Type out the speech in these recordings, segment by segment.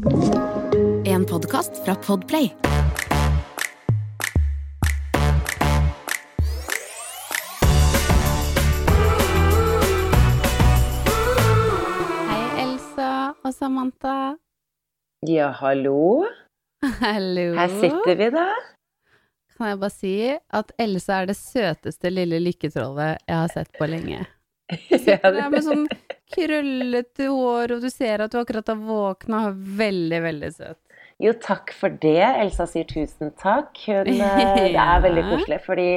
En podkast fra Podplay. Hei, Elsa og Samantha. Ja, hallo. Hallo. Her sitter vi, da. Kan jeg bare si at Elsa er det søteste lille lykketrollet jeg har sett på lenge. Ja, Det er med sånn krøllete hår, og du ser at du akkurat har våkna veldig, veldig søt. Jo, takk for det. Elsa sier tusen takk. Hun, eh, det er veldig koselig, fordi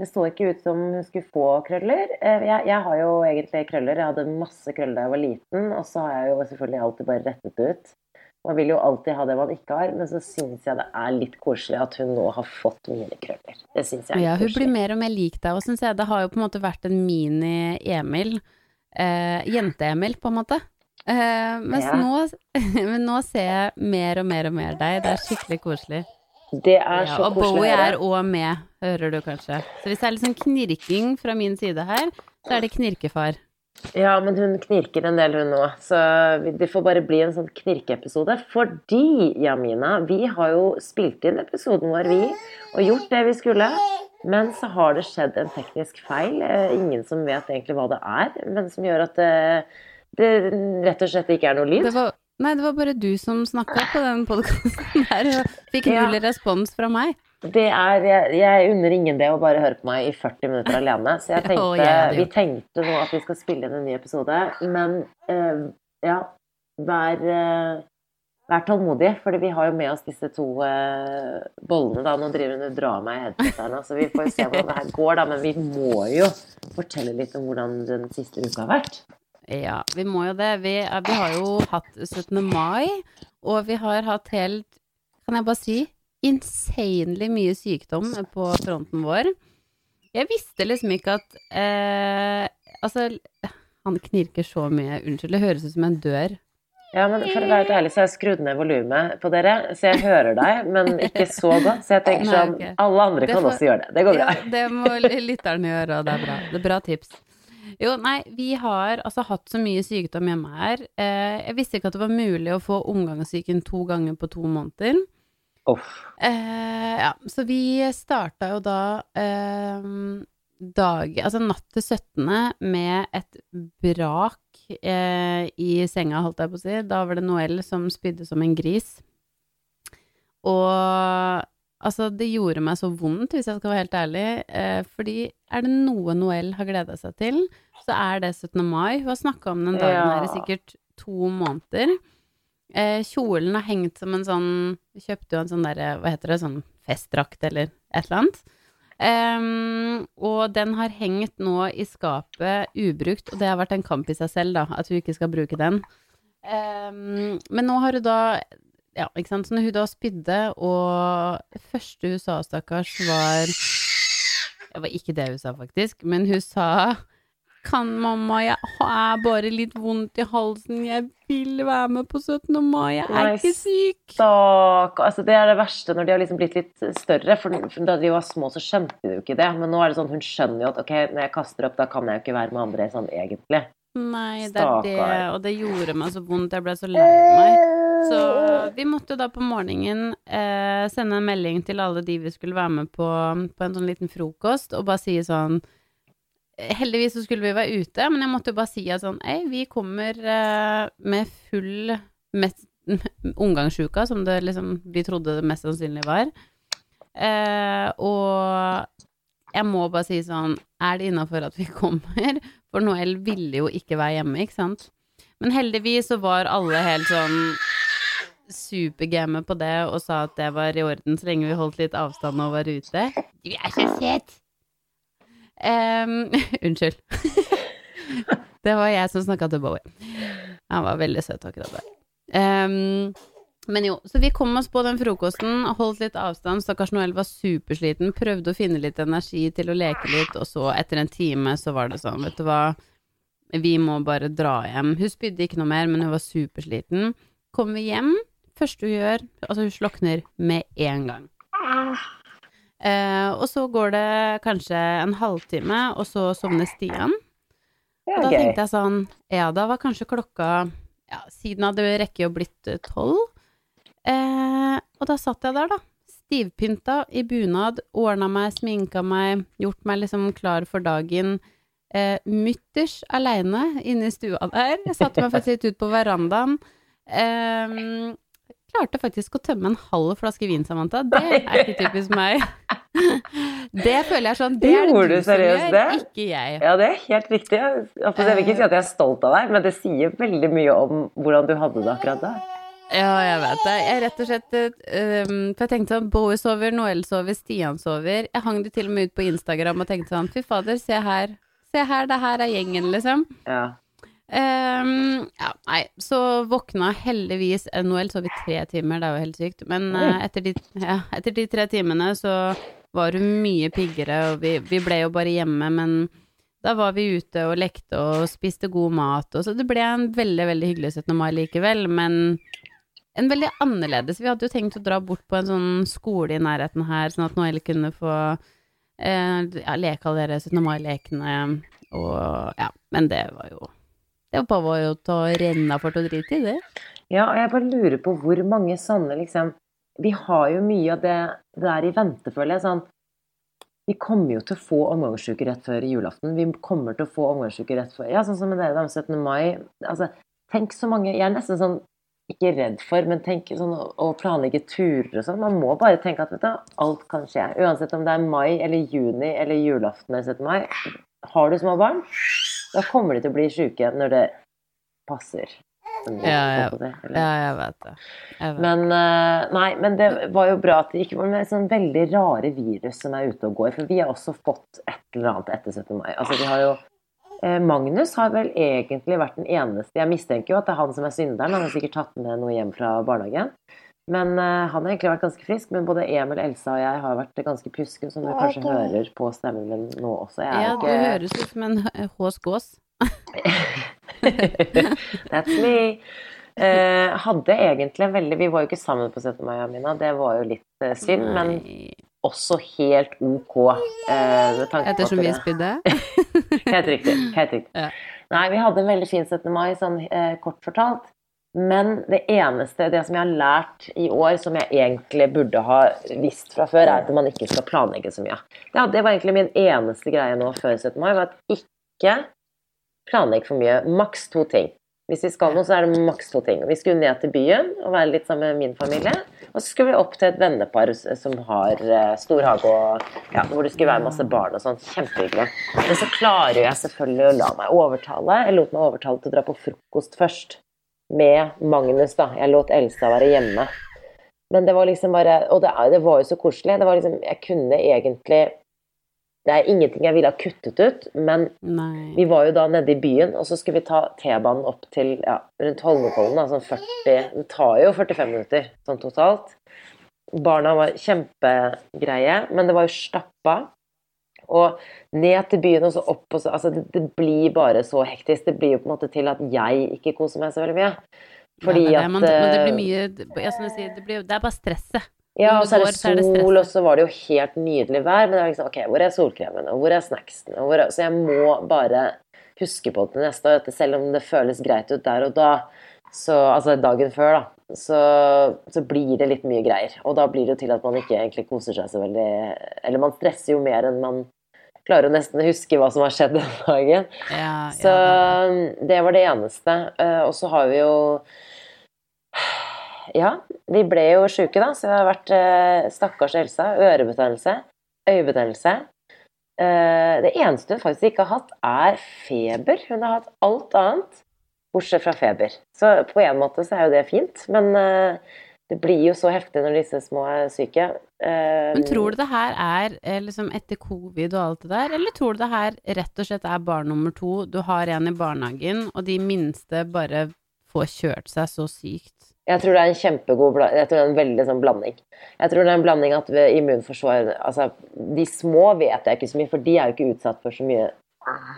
det så ikke ut som hun skulle få krøller. Eh, Jeg, jeg har jo egentlig krøller. Jeg hadde masse krøller da jeg var liten, og så har jeg jo selvfølgelig alltid bare rettet det ut. Man vil jo alltid ha det man ikke har, men så syns jeg det er litt koselig at hun nå har fått mine krøller. Det syns jeg er Ja, koselig. hun blir mer og mer lik deg, og syns jeg det har jo på en måte vært en mini-Emil. Eh, Jente-Emil, på en måte. Eh, mens Ja. nå, men nå ser jeg mer og mer og mer deg. Det er skikkelig koselig. Det er Ja, så og koselig Bowie å er òg med, hører du kanskje. Så hvis det er litt sånn knirking fra min side her, så er det knirkefar. Ja, men hun knirker en del, hun nå. Så det får bare bli en sånn knirkeepisode. Fordi, Jamina, vi har jo spilt inn episoden vår, vi, og gjort det vi skulle. Men så har det skjedd en teknisk feil. Eh, Ingen som vet egentlig hva det er, men som gjør at det, det rett og slett ikke er noe lyd. Det var, nei, det var bare du som snakka på den podkasten der, og fikk Ja. null respons fra meg. Det er, jeg, jeg unner ingen det å bare høre på meg i 40 minutter alene. Så jeg tenkte, oh, yeah, vi tenkte nå at vi skal spille inn en ny episode. Men uh, ja, vær, uh, vær tålmodig, for vi har jo med oss disse to uh, bollene. da. Nå driver hun og drar meg i headset så vi får se hvordan det her går. da. Men vi må jo fortelle litt om hvordan den siste uka har vært. Ja, vi må jo det. Vi, vi har jo hatt 17. mai, og vi har hatt helt, kan jeg bare si, insanely mye sykdom på fronten vår. Jeg visste liksom ikke at eh, Altså, han knirker så mye. Unnskyld, det høres ut som en dør. Ja, men for å være helt ærlig, så har jeg skrudd ned volumet på dere, så jeg hører deg, men ikke så godt. Så jeg tenker sånn. Alle andre kan får- også gjøre det. Det går bra. Ja, det må lytterne gjøre, og det er bra. Det er bra tips. Jo, nei, vi har altså hatt så mye sykdom hjemme her. Eh, jeg visste ikke at det var mulig å få omgangssyken to ganger på to måneder. Eh, ja, så vi starta jo da eh, dag, altså natt til 17. med et brak eh, i senga, holdt jeg på å si. Da var det Noel som spydde som en gris. Og altså, det gjorde meg så vondt, hvis jeg skal være helt ærlig. Eh, fordi er det noe Noel har gleda seg til, så er det 17. mai. Hun har snakka om den dagen her i sikkert to måneder. Eh, kjolen har hengt som en sånn Vi kjøpte jo en sånn derre, hva heter det, sånn festdrakt eller et eller annet. Um, og den har hengt nå i skapet ubrukt, og det har vært en kamp i seg selv, da, at hun ikke skal bruke den. Um, men nå har hun da Ja, ikke sant, så når hun da spydde, og første hun sa, stakkars, var Det var ikke det hun sa, faktisk, men hun sa kan mamma, jeg har bare litt vondt i halsen, jeg vil være med på 17. mai, jeg er Nei, ikke syk. Stak, Altså, det er det verste når de har liksom blitt litt større. For for da de var små, så skjønte de jo ikke det. Men nå er det sånn, hun skjønner jo at ok, når jeg kaster opp, da kan jeg jo ikke være med andre sånn egentlig. Nei, det er det, og det gjorde meg så vondt, jeg ble så lei meg. Så vi måtte da på morgenen eh, sende en melding til alle de vi skulle være med på, på en sånn liten frokost, og bare si sånn Heldigvis så skulle vi være ute, men jeg måtte jo bare si at sånn Ei, vi kommer uh, med full omgangsuka, som det liksom vi trodde det mest sannsynlig var. Uh, og jeg må bare si sånn Er det innafor at vi kommer? For Noel ville jo ikke være hjemme, ikke sant? Men heldigvis så var alle helt sånn supergame på det og sa at det var i orden så lenge vi holdt litt avstand og var ute. Du er så søt! Em, unnskyld. det var jeg som snakka til Bowie. Han var veldig søt akkurat der. Um, men jo, så vi kom oss på den frokosten, holdt litt avstand. Stakkars Noel var supersliten, prøvde å finne litt energi til å leke litt, og så, etter en time, så var det sånn, vet du hva, vi må bare dra hjem. Hun spydde ikke noe mer, men hun var supersliten. Kommer vi hjem, første hun gjør, altså hun slokner med en gang. Eh, og så går det kanskje en halvtime, og så sovner Stian. Og da tenkte jeg sånn Ja, da var kanskje klokka ja, Siden hadde rekket jo blitt eh, tolv. Eh, og da satt jeg der, da. Stivpynta i bunad, ordna meg, sminka meg, gjort meg liksom klar for dagen. Eh, Mutters aleine inne i stua der. Jeg satte meg faktisk litt ut på verandaen. Eh, klarte faktisk å tømme en halv flaske vin, Samantha. Det er ikke typisk meg. Det føler jeg sånn Det er det du du som seriøst gjør, det? ikke jeg. Ja, det er helt riktig. Jeg jeg vil ikke si at jeg er stolt av deg, men det sier veldig mye om hvordan du hadde det akkurat da. Ja, jeg vet det. Jeg rett og slett um, For jeg tenkte sånn Bowie sover, Noel sover, Stian sover. Jeg hang det til og med ut på Instagram og tenkte sånn Fy fader, se her. Se her, det her er gjengen, liksom. Ja. Um, ja, nei, så våkna heldigvis NHL, sov i tre timer, det er jo helt sykt. Men uh, etter, de, ja, etter de tre timene så var hun mye piggere, og vi, vi ble jo bare hjemme, men da var vi ute og lekte og spiste god mat, og så det ble en veldig, veldig hyggelig 17. mai likevel, men en veldig annerledes. Vi hadde jo tenkt å dra bort på en sånn skole i nærheten her, sånn at Noel kunne få eh, ja, leke alle dere 17. mai-lekene, og ja, men det var jo det var bare å ta renna for å drite i det. Ja, og jeg bare lurer på hvor mange sånne liksom Vi har jo mye av det, der i vente, føler jeg. Sånn Vi kommer jo til å få omgangsuke rett før julaften. Vi kommer til å få omgangsuke rett før Ja, sånn som med dere, da, 17. mai. Altså, tenk så mange Jeg er nesten sånn ikke redd for, men tenk sånn å å planlegge turer og sånn. Man må bare tenke at vet du, alt kan skje. Uansett om det er mai eller juni eller julaften eller 17. mai. Har du små barn, da kommer de til å bli syke når det passer. Ja, jeg? Ja, jeg vet det. Jeg vet. Men, eh, nei, men det var jo bra at det ikke var med sånn veldig rare virus som er ute og går. For vi har også fått et eller annet etter 17. mai. Altså, vi har jo eh, Magnus har vel egentlig vært den eneste Jeg mistenker jo at det er han som er synderen. Han har sikkert tatt med noe hjem fra barnehagen. Men uh, han har egentlig vært ganske frisk. Men både Emil, Elsa og jeg har vært ganske pjuske, som du kanskje hører på stemmen min nå også. Jeg er ja, ikke... du høres ut som en eh, hås gås. That's me. Uh, hadde egentlig en veldig Vi var jo ikke sammen på 17. mai, Amina. Det var jo litt uh, synd, men også helt ok. Eh, på Ettersom vi spydde? Helt riktig. Helt riktig. Ja. Nei, vi hadde en veldig fin 17. mai, sånn eh, kort fortalt. Men det eneste, det som jeg har lært i år, som jeg egentlig burde ha visst fra før, er at man ikke skal planlegge så mye. Ja, det var egentlig min eneste greie nå før 17. mai, var at ikke planlegg for mye. Maks to ting. Hvis vi skal noe, så er det maks to ting. Vi skulle ned til byen og være litt sammen med min familie. Og så skulle vi opp til et vennepar som har eh, stor hage, og ja, hvor det skulle være masse barn og sånn. Kjempehyggelig. Men så klarer jeg selvfølgelig å la meg overtale. Jeg lot meg overtale til å dra på frokost først. Med Magnus, da. Jeg lot Elsa være hjemme. Men det var liksom bare Og det, det var jo så koselig. Det var liksom Jeg kunne egentlig Det er ingenting jeg ville ha kuttet ut, men Nei. vi var jo da nede i byen, og så skulle vi ta T-banen opp til ja, rundt Holmenkollen. Da, sånn 40 Det tar jo 45 minutter sånn totalt. Barna var kjempegreie, men det var jo stappa. Og ned til byen og så opp og så Altså, det, det blir bare så hektisk. Det blir jo på en måte til at jeg ikke koser meg så veldig mye. Fordi ja, det, at man, men det blir eh, mye du sier, det, blir, det er bare stresset. ja, og så er det sol, og så var det jo helt nydelig vær. Men det er liksom, ok, hvor er solkremen, og hvor er snacksen? Hvor er, så jeg må bare huske på det til neste år, selv om det føles greit ut der og da, så, altså dagen før, da, så, så blir det litt mye greier. Og da blir det jo til at man ikke egentlig koser seg så veldig Eller man stresser jo mer enn man klarer å nesten huske hva som har skjedd den dagen. Ja, Så ja, det var det eneste. Eh, Og så har vi jo Ja, vi ble jo sjuke, da. Så det har vært eh, stakkars Elsa. Ørebetennelse. Øyebetennelse. Eh, Det eneste hun faktisk ikke har hatt, er feber. Hun har hatt alt annet bortsett fra feber. Så på en måte så er jo det fint, men eh, det blir jo så heftig når disse små er syke. Eh, Men tror du det her er eh, liksom etter covid og alt det der, eller tror du det her rett og slett er barn nummer to, du har en i barnehagen, og de minste bare får kjørt seg så sykt? Jeg tror det er en kjempegod Jeg tror det er en veldig sånn blanding. Jeg tror det er en blanding at immunforsvaret, immunforsvar Altså, de små vet jeg ikke så mye, for de er jo ikke utsatt for så mye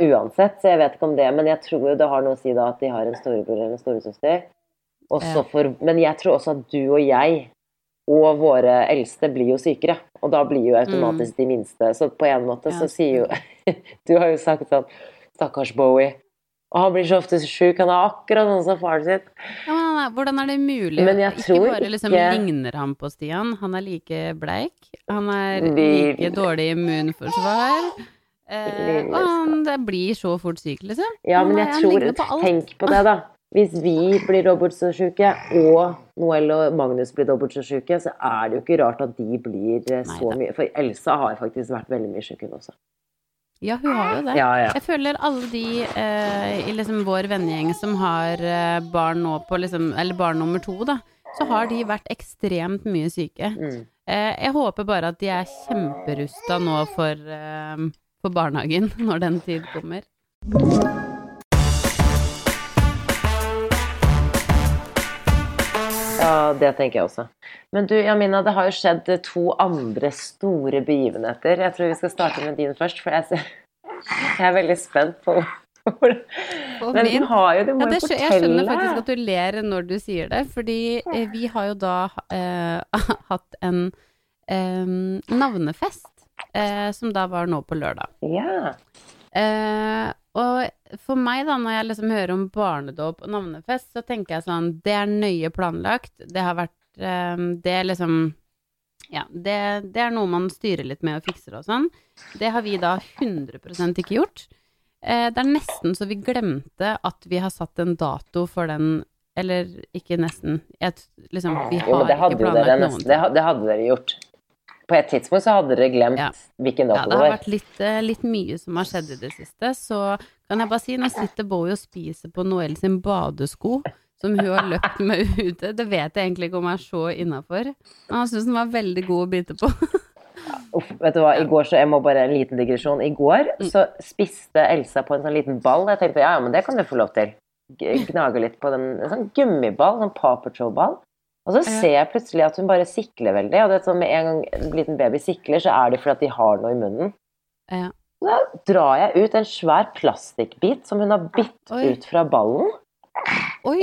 uansett, så jeg vet ikke om det. Men jeg tror jo det har noe å si da at de har en storebror eller en storesøster. For, men jeg tror også at du og jeg og våre eldste blir jo sykere. Og da blir jo automatisk de minste. Så på en måte Ja, så sier jo Du har jo sagt sånn Stakkars Bowie. Og han blir så ofte sjuk. Han er akkurat sånn som faren sin. Ja, men hvordan er det mulig? Ikke bare liksom ikke- ligner han på Stian, han er like bleik. Han er like dårlig immunforsvar. Eh, og det blir så fort syk, liksom. Ja, men jeg tror på. Tenk på det, da. Hvis vi blir dobbelt så syke, og Noel og Magnus blir dobbelt så syke, så er det jo ikke rart at de blir eh, så Neida. mye For Elsa har faktisk vært veldig mye syk, hun også. Ja, hun har jo det. Ja, ja. Jeg føler alle de eh, i liksom vår vennegjeng som har eh, barn nå på liksom Eller barn nummer to, da. Så har de vært ekstremt mye syke. Mm. Eh, jeg håper bare at de er kjemperusta nå for, eh, for barnehagen når den tid kommer. Ja, det tenker jeg også. Men du, Jamina, det har jo skjedd to andre store begivenheter. Jeg tror vi skal starte med din først, for jeg, jeg er veldig spent på hvor Men du har jo, du må Ja, det, jeg skjønner faktisk at du ler når du sier det, fordi eh, vi har jo da eh, hatt en eh, navnefest, eh, som da var nå på lørdag. Ja. Eh, og for meg, da, når jeg liksom hører om barnedåp og navnefest, så tenker jeg sånn Det er nøye planlagt. Det har vært eh, Det er liksom Ja, det, det er noe man styrer litt med og fikser og sånn. Det har vi da 100 ikke gjort. Eh, det er nesten så vi glemte at vi har satt en dato for den Eller ikke nesten. Jeg, liksom, vi har Jo, ikke planlagt noen. Det, det hadde dere gjort. På et tidspunkt så hadde dere glemt Ja. hvilken Ja, dato det det har vært litt, eh, litt mye som har skjedd i det siste, så kan jeg bare si, nå sitter Bowie og spiser på Noel sin badesko, som hun har løpt med ute. Det vet jeg egentlig ikke om er så innafor. Men han syns den var veldig god å bite på. Uff, vet du hva, i går så, jeg må bare en liten digresjon. I går Mm. så spiste Elsa på en sånn liten ball. Jeg tenkte ja, ja, men det kan du få lov til. G- Gnage litt på den, en sånn gummiball, sånn Paw Patrol-ball. Og så ser jeg plutselig at hun bare sikler veldig. Og det er sånn med en gang en liten baby sikler, så er det fordi at de har noe i munnen. Ja. Da drar jeg ut en svær plastikkbit som hun har bitt Oi. ut fra ballen. Oi!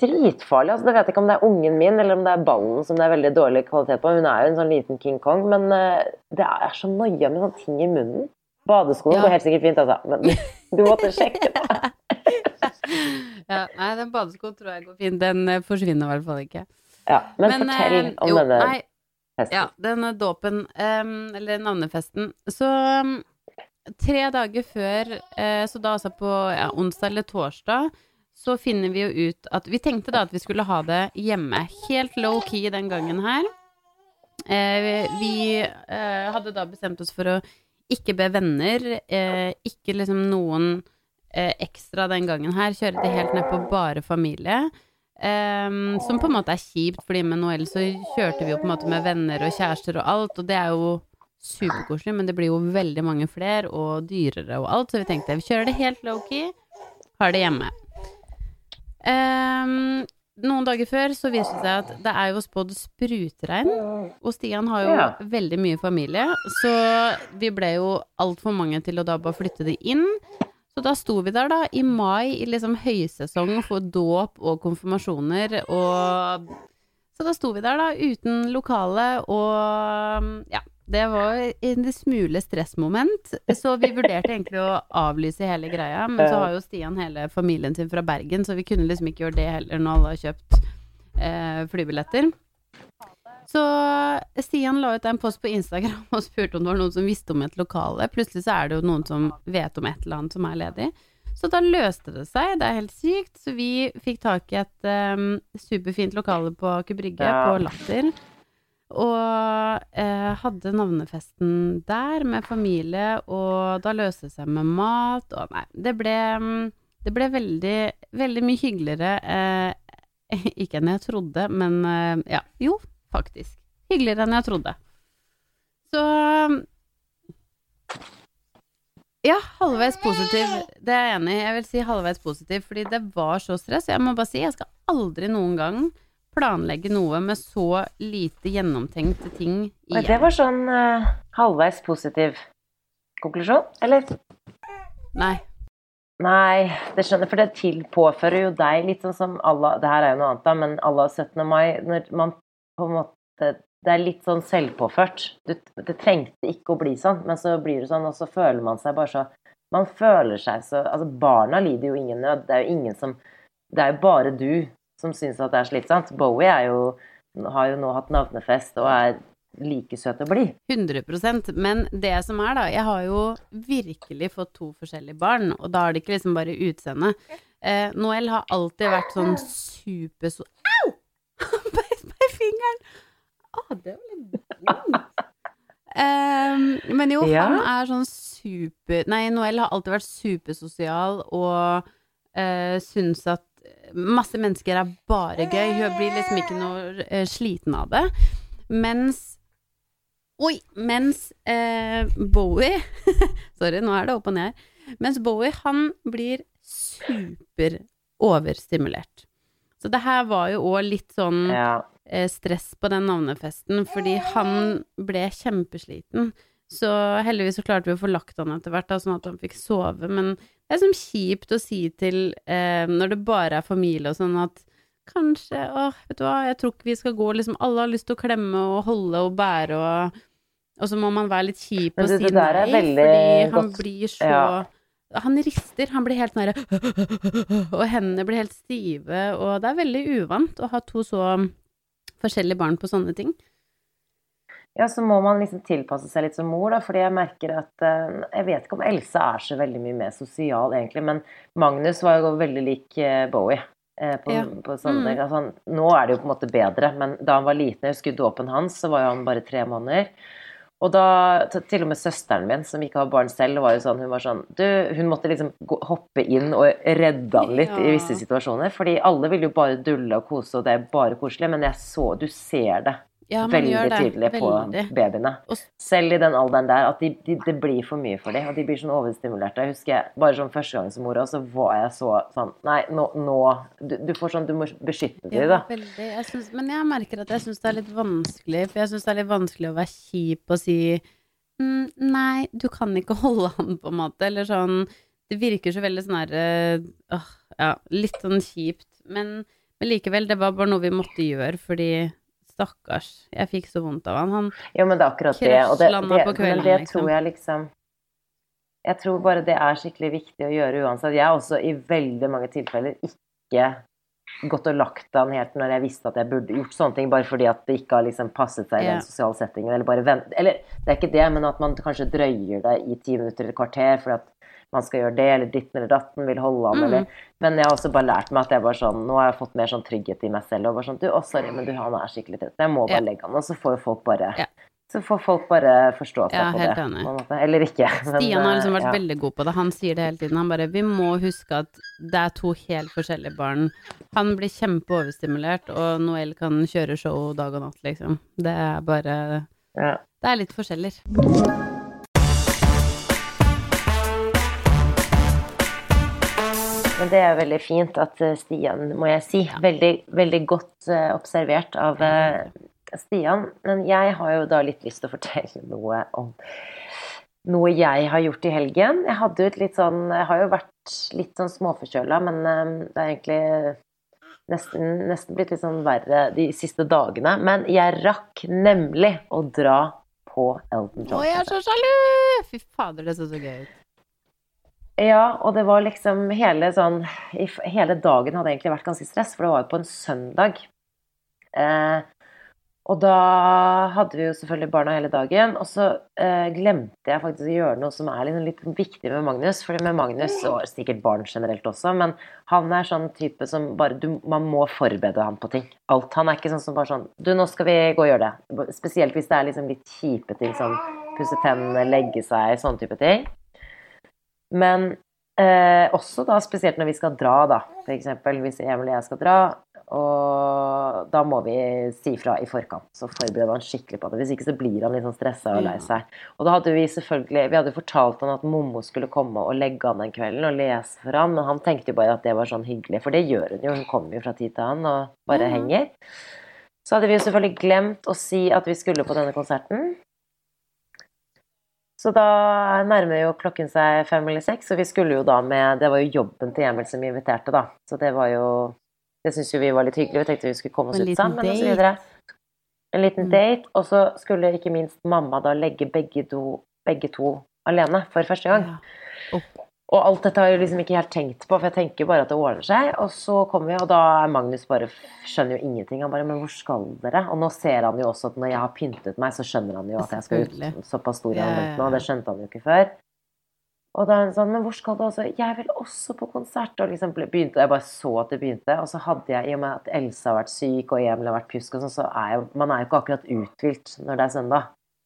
Dritfarlig. altså Jeg vet ikke om det er ungen min eller om det er ballen som det er veldig dårlig kvalitet på. Hun er jo en sånn liten King Kong, men eh, det er så noia med sånne ting i munnen. Badeskoene Ja. går helt sikkert fint, altså. Men du måtte sjekke det. Ja, nei, den badeskoen tror jeg går fint. Den eh, forsvinner i hvert fall ikke. Ja, men, fortell eh, om jo, denne nei, festen. Ja, denne dåpen, em, eller navnefesten. Så em, tre dager før, eh, så da altså på ja, onsdag eller torsdag, så finner vi jo ut at Vi tenkte da at vi skulle ha det hjemme. Helt low-key den gangen her. Eh, vi eh, hadde da bestemt oss for å ikke be venner, eh, ikke liksom noen eh, ekstra den gangen her. Kjøre det helt ned på bare familie. Ehm, som på en måte er kjipt, fordi med Noel så kjørte vi jo på en måte med venner og kjærester og alt, og det er jo superkoselig, men det blir jo veldig mange flere og dyrere og alt, så vi tenkte vi kjører det helt low-key, har det hjemme. Um, noen dager før så viste det seg at det er jo spådd sprutregn, og Stian har jo Ja. veldig mye familie, så vi ble jo altfor mange til å da bare flytte de inn. Så da sto vi der da i mai i liksom høysesong for dåp og konfirmasjoner og Så da sto vi der da uten lokale og ja, det var en smule stressmoment. Så vi vurderte egentlig å avlyse hele greia, men så har jo Stian hele familien sin fra Bergen, så vi kunne liksom ikke gjøre det heller når alle har kjøpt eh, flybilletter. Så Stian la ut en post på Instagram og spurte om det var noen som visste om et lokale. Plutselig så er det jo noen som vet om et eller annet som er ledig. Så da løste det seg, det er helt sykt. Så vi fikk tak i et um, superfint lokale på Aker Brygge, Ja. på Latter. Og eh, hadde navnefesten der med familie, og da løste det seg med mat og Nei, det ble, det ble veldig, veldig mye hyggeligere. Eh, ikke enn jeg trodde, men eh, ja, jo, faktisk. Hyggeligere enn jeg trodde. Så ja, halvveis positiv. Det er jeg enig i. Jeg vil si halvveis positiv, fordi det var så stress. Jeg må bare si, jeg skal aldri noen gang planlegge noe med så lite gjennomtenkte ting igjen. Det var sånn uh, halvveis positiv konklusjon, eller? Nei. Nei, det skjønner for det til påfører jo deg litt sånn som Allah Det her er jo noe annet, da, men Allah 17. mai Når man på en måte Det er litt sånn selvpåført. Du, det trengte ikke å bli sånn, men så blir det sånn, og så føler man seg bare så Man føler seg så Altså, barna lider jo ingen nød. Det er jo ingen som Det er jo bare du som syns at det er slitsomt. Bowie er jo har jo nå hatt navnefest og er like søt å bli. 100% Men det som er, da Jeg har jo virkelig fått to forskjellige barn, og da er det ikke liksom bare utseende. Eh, Noel har alltid vært sånn super så Au! fingeren! Å, det var litt dumt. Um, men jo, Ja. han er sånn super Nei, Noel har alltid vært supersosial og uh, syns at masse mennesker er bare gøy. Hun blir liksom ikke noe uh, sliten av det. Mens Oi! Mens uh, Bowie Sorry, nå er det opp og ned her. Mens Bowie, han blir super overstimulert. Så det her var jo òg litt sånn Ja. Eh, stress på den navnefesten, fordi han ble kjempesliten. Så heldigvis så klarte vi å få lagt han etter hvert, da, sånn at han fikk sove. Men det er sånn kjipt å si til eh, når det bare er familie og sånn at kanskje Åh, vet du hva, jeg tror ikke vi skal gå liksom Alle har lyst til å klemme og holde og bære og Og så må man være litt kjip og si det nei, fordi han godt- blir så Ja. Han rister, han blir helt nære Og hendene blir helt stive, og det er veldig uvant å ha to så forskjellige barn på sånne ting. Ja, så må man liksom tilpasse seg litt som mor, da, fordi jeg merker at eh, Jeg vet ikke om Else er så veldig mye mer sosial, egentlig, men Magnus var jo veldig lik eh, Bowie. eh, På, Ja. på sånne Mm. Altså, nå er det jo på en måte bedre, men da han var liten, jeg husker dåpen hans, så var jo han bare tre måneder. Og da, til og med søsteren min, som ikke har barn selv, var jo sånn, hun var sånn du, Hun måtte liksom hoppe inn og redde han litt i visse situasjoner. Fordi alle vil jo bare dulle og kose, og det er bare koselig, men jeg så Du ser det Ja, veldig gjør det. tydelig på Veldig. babyene. Selv i den alderen der, at de, de, det blir for mye for dem, og de blir sånn overstimulerte. Jeg husker jeg, bare sånn førstegangsmor også, så var jeg så sånn Nei, nå, nå du, du får sånn Du må beskytte dem, da. Jeg synes, men jeg merker at jeg syns det er litt vanskelig, for jeg syns det er litt vanskelig å være kjip og si mm, Nei, du kan ikke holde han, på en måte. Eller sånn Det virker så veldig sånn herre øh, Ja, litt sånn kjipt. Men, men likevel, det var bare noe vi måtte gjøre, fordi stakkars, jeg fikk så vondt av han. Han Jo, men det er akkurat det. Og det, Krasjlanda det på kvelden, men det liksom. tror jeg liksom Jeg tror bare det er skikkelig viktig å gjøre uansett. Jeg har også i veldig mange tilfeller ikke gått og lagt an helt når jeg visste at jeg burde gjort sånne ting, bare fordi at det ikke har liksom passet seg i den sosiale settingen. Eller bare vent Eller det er ikke det, men at man kanskje drøyer det i ti minutter eller et kvarter fordi at man skal gjøre det, eller ditten eller datten, vil holde an, Mm. eller Men jeg har også bare lært meg at jeg bare sånn Nå har jeg fått mer sånn trygghet i meg selv, og bare sånn Du, å, sorry, men du, han er skikkelig trøtt. Jeg må bare legge han, og så får jo folk bare Ja. Så får folk bare forstå seg Ja, på det. enig. Eller ikke. men, Stian har liksom eh, vært ja. veldig god på det. Han sier det hele tiden. Han bare Vi må huske at det er to helt forskjellige barn. Han blir kjempeoverstimulert, og Noel kan kjøre show dag og natt, liksom. Det er bare Ja. Det er litt forskjeller. Men det er veldig fint at eh, Stian, må jeg si, veldig, veldig godt eh, observert av eh, Stian. Men jeg har jo da litt lyst til å fortelle noe om noe jeg har gjort i helgen. Jeg hadde jo et litt sånn Jeg har jo vært litt sånn småforkjøla, men det er egentlig nesten, nesten blitt litt sånn verre de siste dagene. Men jeg rakk nemlig å dra på Elton Å, jeg er så sjalu! Fy fader, det så så gøy ut. Ja, og det var liksom hele sånn Hele dagen hadde egentlig vært ganske stress, for det var jo på en søndag. Eh, og da hadde vi jo selvfølgelig barna hele dagen, og så eh, glemte jeg faktisk å gjøre noe som er litt, litt viktig med Magnus. For med Magnus, og sikkert barn generelt også, men han er sånn type som bare du, Man må forberede ham på ting. Alt. Han er ikke sånn som bare sånn Du, nå skal vi gå og gjøre det. Spesielt hvis det er liksom litt kjipe ting som pusse tennene, legge seg, sånne type ting. Men eh, også da spesielt når vi skal dra, da. Eksempel hvis Emil og jeg skal dra, og da må vi si fra i forkant. Så forbereder han skikkelig på det. Hvis ikke så blir han litt sånn stressa og lei seg. Og da hadde vi selvfølgelig Vi hadde fortalt han at Mommo skulle komme og legge han den kvelden og lese for han, men han tenkte jo bare at det var sånn hyggelig, for det gjør hun jo. Hun kommer jo fra tid til annen og bare henger. Så hadde vi jo selvfølgelig glemt å si at vi skulle på denne konserten. Så da nærmer jo klokken seg fem eller seks, og vi skulle jo da med Det var jo jobben til Emil som inviterte, da. Så det var jo Det syns jo vi var litt hyggelig. Vi tenkte vi skulle komme oss ut sammen, og så videre. En liten Mm. date. Og så skulle ikke minst mamma da legge begge to, begge to alene for første gang. Ja. Og alt dette har jeg liksom ikke helt tenkt på, for jeg tenker bare at det ordner seg. Og så kommer vi, og da er Magnus bare skjønner jo ingenting. Han bare 'Men hvor skal dere?' Og nå ser han jo også at når jeg har pyntet meg, så skjønner han jo at jeg skal ut. Såpass stor i Ja, nå, det skjønte han jo ikke før. Og da er han sånn 'Men hvor skal du også?' 'Jeg vil også på konsert.' Og liksom begynte, jeg bare så at det begynte. Og så hadde jeg, i og med at Else har vært syk og Emil har vært pjusk og sånn, så er jo Man er jo ikke akkurat uthvilt når det er søndag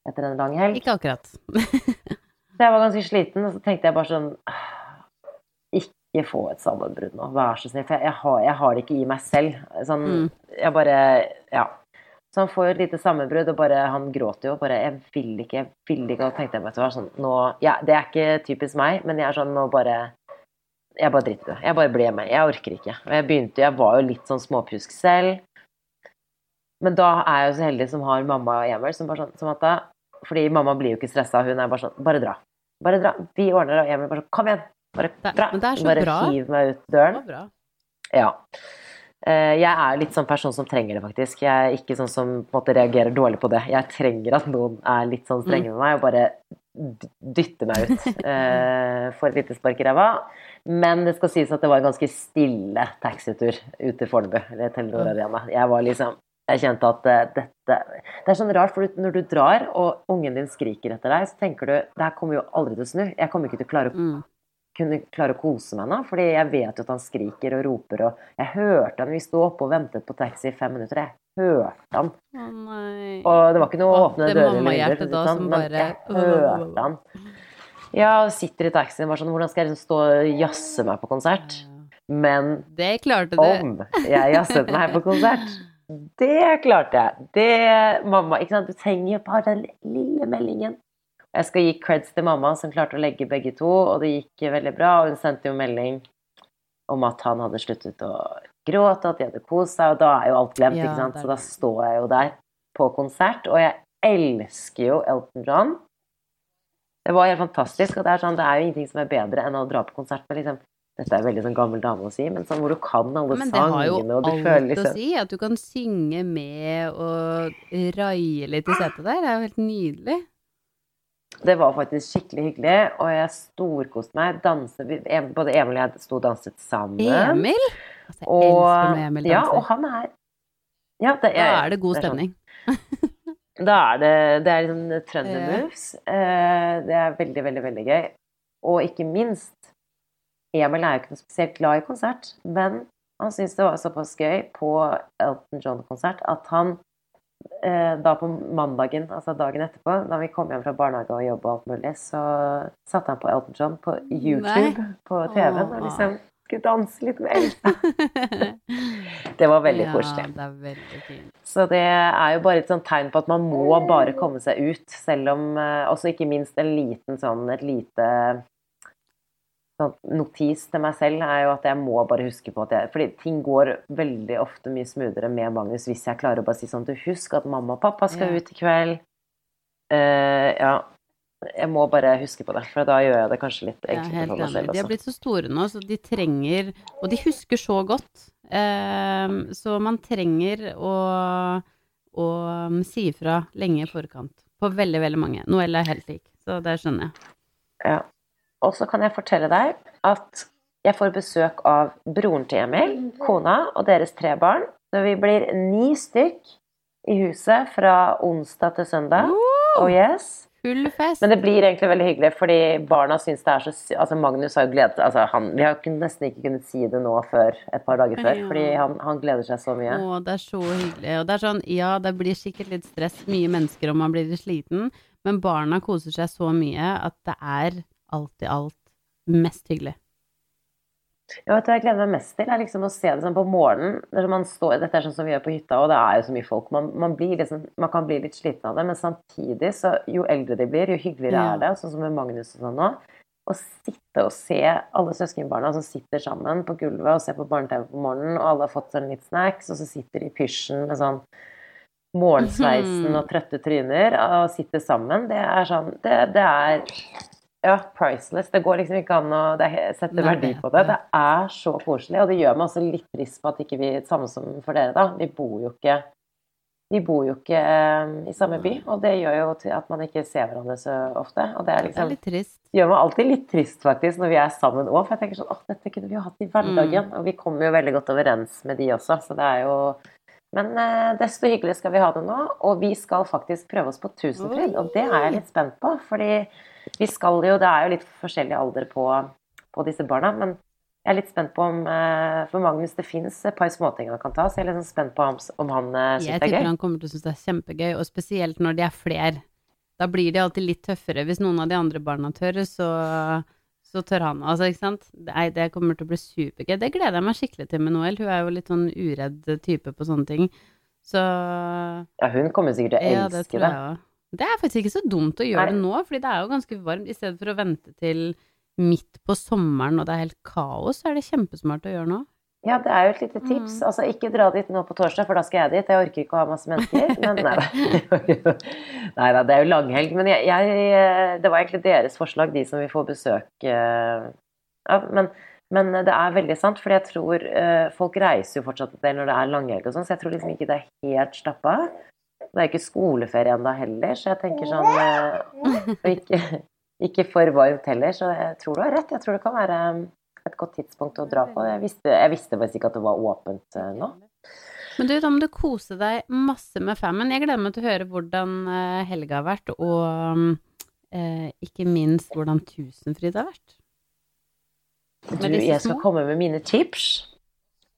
etter en lang helg. Ikke akkurat. Så jeg var ganske sliten, og så tenkte jeg bare sånn Ikke få et sammenbrudd nå, vær så snill. For jeg, har, jeg har det ikke i meg selv. Sånn, Mm. Jeg bare Ja. Så han får jo et lite sammenbrudd, og bare, han gråter jo. bare 'Jeg vil ikke, jeg vil ikke.' Og tenkte jeg, du hva, sånn nå ja, Det er ikke typisk meg, men jeg er sånn nå bare Jeg bare driter i det. Jeg bare blir med. Jeg orker ikke. Og jeg begynte Jeg var jo litt sånn småpjusk selv. Men da er jeg jo så heldig som har mamma og Emil, som bare sånn som at da, Fordi mamma blir jo ikke stressa, hun er bare sånn Bare dra. Bare dra. Vi ordner det. Og Emil bare sånn Kom igjen! Bare Det- det er så bare bra. hiv meg ut døren. Ja. Eh, Jeg er litt sånn person som trenger det, faktisk. Jeg er ikke sånn som måte reagerer dårlig på det. Jeg trenger at noen er litt sånn strenge med meg og bare dytter meg ut. Eh, Får et lite spark i ræva. Men det skal sies at det var en ganske stille taxitur ut til Fornebu, eller Telenor Arena. Jeg var liksom jeg kjente at eh, dette Det er sånn rart, for når du drar, og ungen din skriker etter deg, så tenker du det her kommer jo aldri til å snu. Jeg kommer ikke til å klare å Mm. Kunne klare å kose meg nå, fordi jeg vet jo at han skriker og roper, og jeg hørte han, vi sto oppe og ventet på taxi i fem minutter, jeg hørte han, Å og det var ikke noe å åpne dører eller som men bare- jeg hørte han. Ja, sitter i taxien, bare sånn, hvordan skal jeg liksom stå og jazze meg på konsert? Men om jeg jazzet meg på konsert, det klarte jeg. Det, mamma, ikke sant, du trenger jo bare den lille meldingen. Jeg skal gi creds til mamma, som klarte å legge begge to, og det gikk veldig bra. Og hun sendte jo melding om at han hadde sluttet å gråte, at de hadde kost seg, og da er jo alt glemt, Ja, ikke sant. Så da står jeg jo der på konsert, og jeg elsker jo Elton John. Det var helt fantastisk, og det er, sånn, det er jo ingenting som er bedre enn å dra på konsert med liksom Dette er veldig sånn gammel dame å si, men sånn hvor du kan alle Men det har jo sangene, alt føler å liksom si, at du kan synge med og raie litt i setet der. Det er jo helt nydelig. Det var faktisk skikkelig hyggelig, og jeg storkoste meg. Danset, både Emil og jeg sto og danset sammen. Emil? Altså, jeg Og, elsker når Emil ja, og han er ja, det, da er det god det er sånn. stemning. Da er det, det er liksom trønder moves. Eh, det er veldig, veldig, veldig gøy. Og ikke minst Emil er jo ikke noe spesielt glad i konsert, men han syntes det var såpass gøy på Elton John-konsert at han da på mandagen, altså dagen etterpå, da vi kom hjem fra barnehage og jobb og alt mulig, så satte han på Elton John på YouTube på TV-en og liksom skulle danse litt med Elsa. Det var veldig ja, koselig. det veldig. Så det er jo bare et sånt tegn på at man må bare komme seg ut, selv om eh, Også ikke minst en liten sånn, et lite notis til meg selv er jo at jeg må bare huske på at jeg Fordi ting går veldig ofte mye smoothere med Magnus hvis jeg klarer å bare si sånn Du, husk at mamma og pappa skal Ja. ut i kveld. Uh, ja. Jeg må bare huske på det, for da gjør jeg det kanskje litt er enklere ja, for meg selv. selv De har blitt så store nå, så de trenger Og de husker så godt. Uh, så man trenger å, å um, si ifra lenge i forkant. På veldig, veldig mange. Noelle er helt lik, så det skjønner jeg. Ja. Og så kan jeg fortelle deg at jeg får besøk av broren til Emil, kona og deres tre barn. Så vi blir ni stykk i huset fra onsdag til søndag. Oh yes. Men det blir egentlig veldig hyggelig, fordi barna syns det er så Altså, Magnus har jo gledet altså, han, Vi har nesten ikke kunnet si det nå før et par dager før, fordi han, han gleder seg så mye. Å, det er så hyggelig. Og det er sånn, ja, det blir sikkert litt stress, mye mennesker, og man blir sliten, men barna koser seg så mye at det er alt i alt mest hyggelig. Ja, vet du, jeg gleder meg mest til, er liksom å se det sånn på morgenen. når man står, Dette er sånn som vi gjør på hytta, og det er jo så mye folk. Man, man, blir liksom, man kan bli litt sliten av det, men samtidig, så jo eldre de blir, jo hyggeligere Ja. er det. Sånn som med Magnus og sånn nå. Å sitte og se alle søskenbarna som sitter sammen på gulvet og ser på barne-TV på morgenen, og alle har fått sånn litt snacks, og så sitter de i pysjen med sånn morgensveisen og trøtte tryner og sitter sammen. Det er sånn Det, det er ja, priceless. Det går liksom ikke an å sette verdi på det. Det er så koselig, og det gjør meg også litt trist på at ikke vi Samme som for dere, da. Vi bor jo ikke vi bor jo ikke eh, i samme by, og det gjør jo at man ikke ser hverandre så ofte. Og det liksom det gjør meg alltid litt trist, faktisk, når vi er sammen òg. For jeg tenker sånn åh, dette kunne vi jo hatt i hverdagen. Og vi kommer jo veldig godt overens med de også, så det er jo Men eh, desto hyggeligere skal vi ha det nå. Og vi skal faktisk prøve oss på Tusenfryd, og det er jeg litt spent på. Fordi vi skal jo Det er jo litt forskjellig alder på, på disse barna, men jeg er litt spent på om eh, For Magnus, det fins et par småting han kan ta, så jeg er litt sånn spent på om, om han eh, syns det er tipper gøy. han kommer til å synes det er kjempegøy, og spesielt når de er flere. Da blir de alltid litt tøffere. Hvis noen av de andre barna tør, så, så tør han. Altså, ikke sant? Nei, det kommer til å bli supergøy. Det gleder jeg meg skikkelig til med Noel. Hun er jo litt sånn uredd type på sånne ting. Så Ja, hun kommer sikkert til å elske ja, det tror jeg òg. Det er faktisk ikke så dumt å gjøre Nei. det nå, fordi det er jo ganske varmt. I stedet for å vente til midt på sommeren og det er helt kaos, så er det kjempesmart å gjøre nå. Ja, det er jo et lite tips. Mm. Altså, ikke dra dit nå på torsdag, for da skal jeg dit. Jeg orker ikke å ha masse mennesker. Men nei da. Nei da, det er jo langhelg. Men jeg, jeg, det var egentlig deres forslag, de som vi får besøk Ja. Men, men det er veldig sant, for jeg tror eh, folk reiser jo fortsatt en del når det er langhelg og sånn, så jeg tror liksom ikke det er helt stappa. Det er ikke skoleferie ennå heller, så jeg tenker sånn eh, Og ikke, ikke for varmt heller, så jeg tror du har rett. Jeg tror det kan være et godt tidspunkt å dra på. Jeg visste, jeg visste faktisk ikke at det var åpent eh, nå. Men du, da må du kose deg masse med Femmen. Jeg gleder meg til å høre hvordan eh, helga har vært, og eh, ikke minst hvordan Tusenfryd har vært. Du, jeg skal komme med mine tips.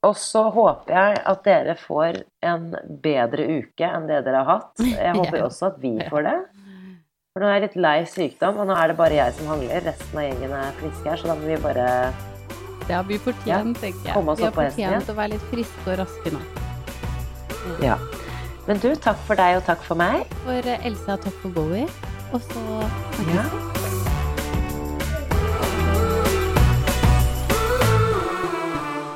Og så håper jeg at dere får en bedre uke enn det dere har hatt. Jeg håper også at vi får det. For nå er jeg litt lei sykdom, og nå er det bare jeg som hangler. Resten av gjengen er friske her, så da må vi bare Det har vi fortjent, tenker jeg. Vi har fortjent å være litt friske og raske nå. Ja. Men du, takk for deg, og takk for meg. For Elsa, takk for Bowie. Og så Ja.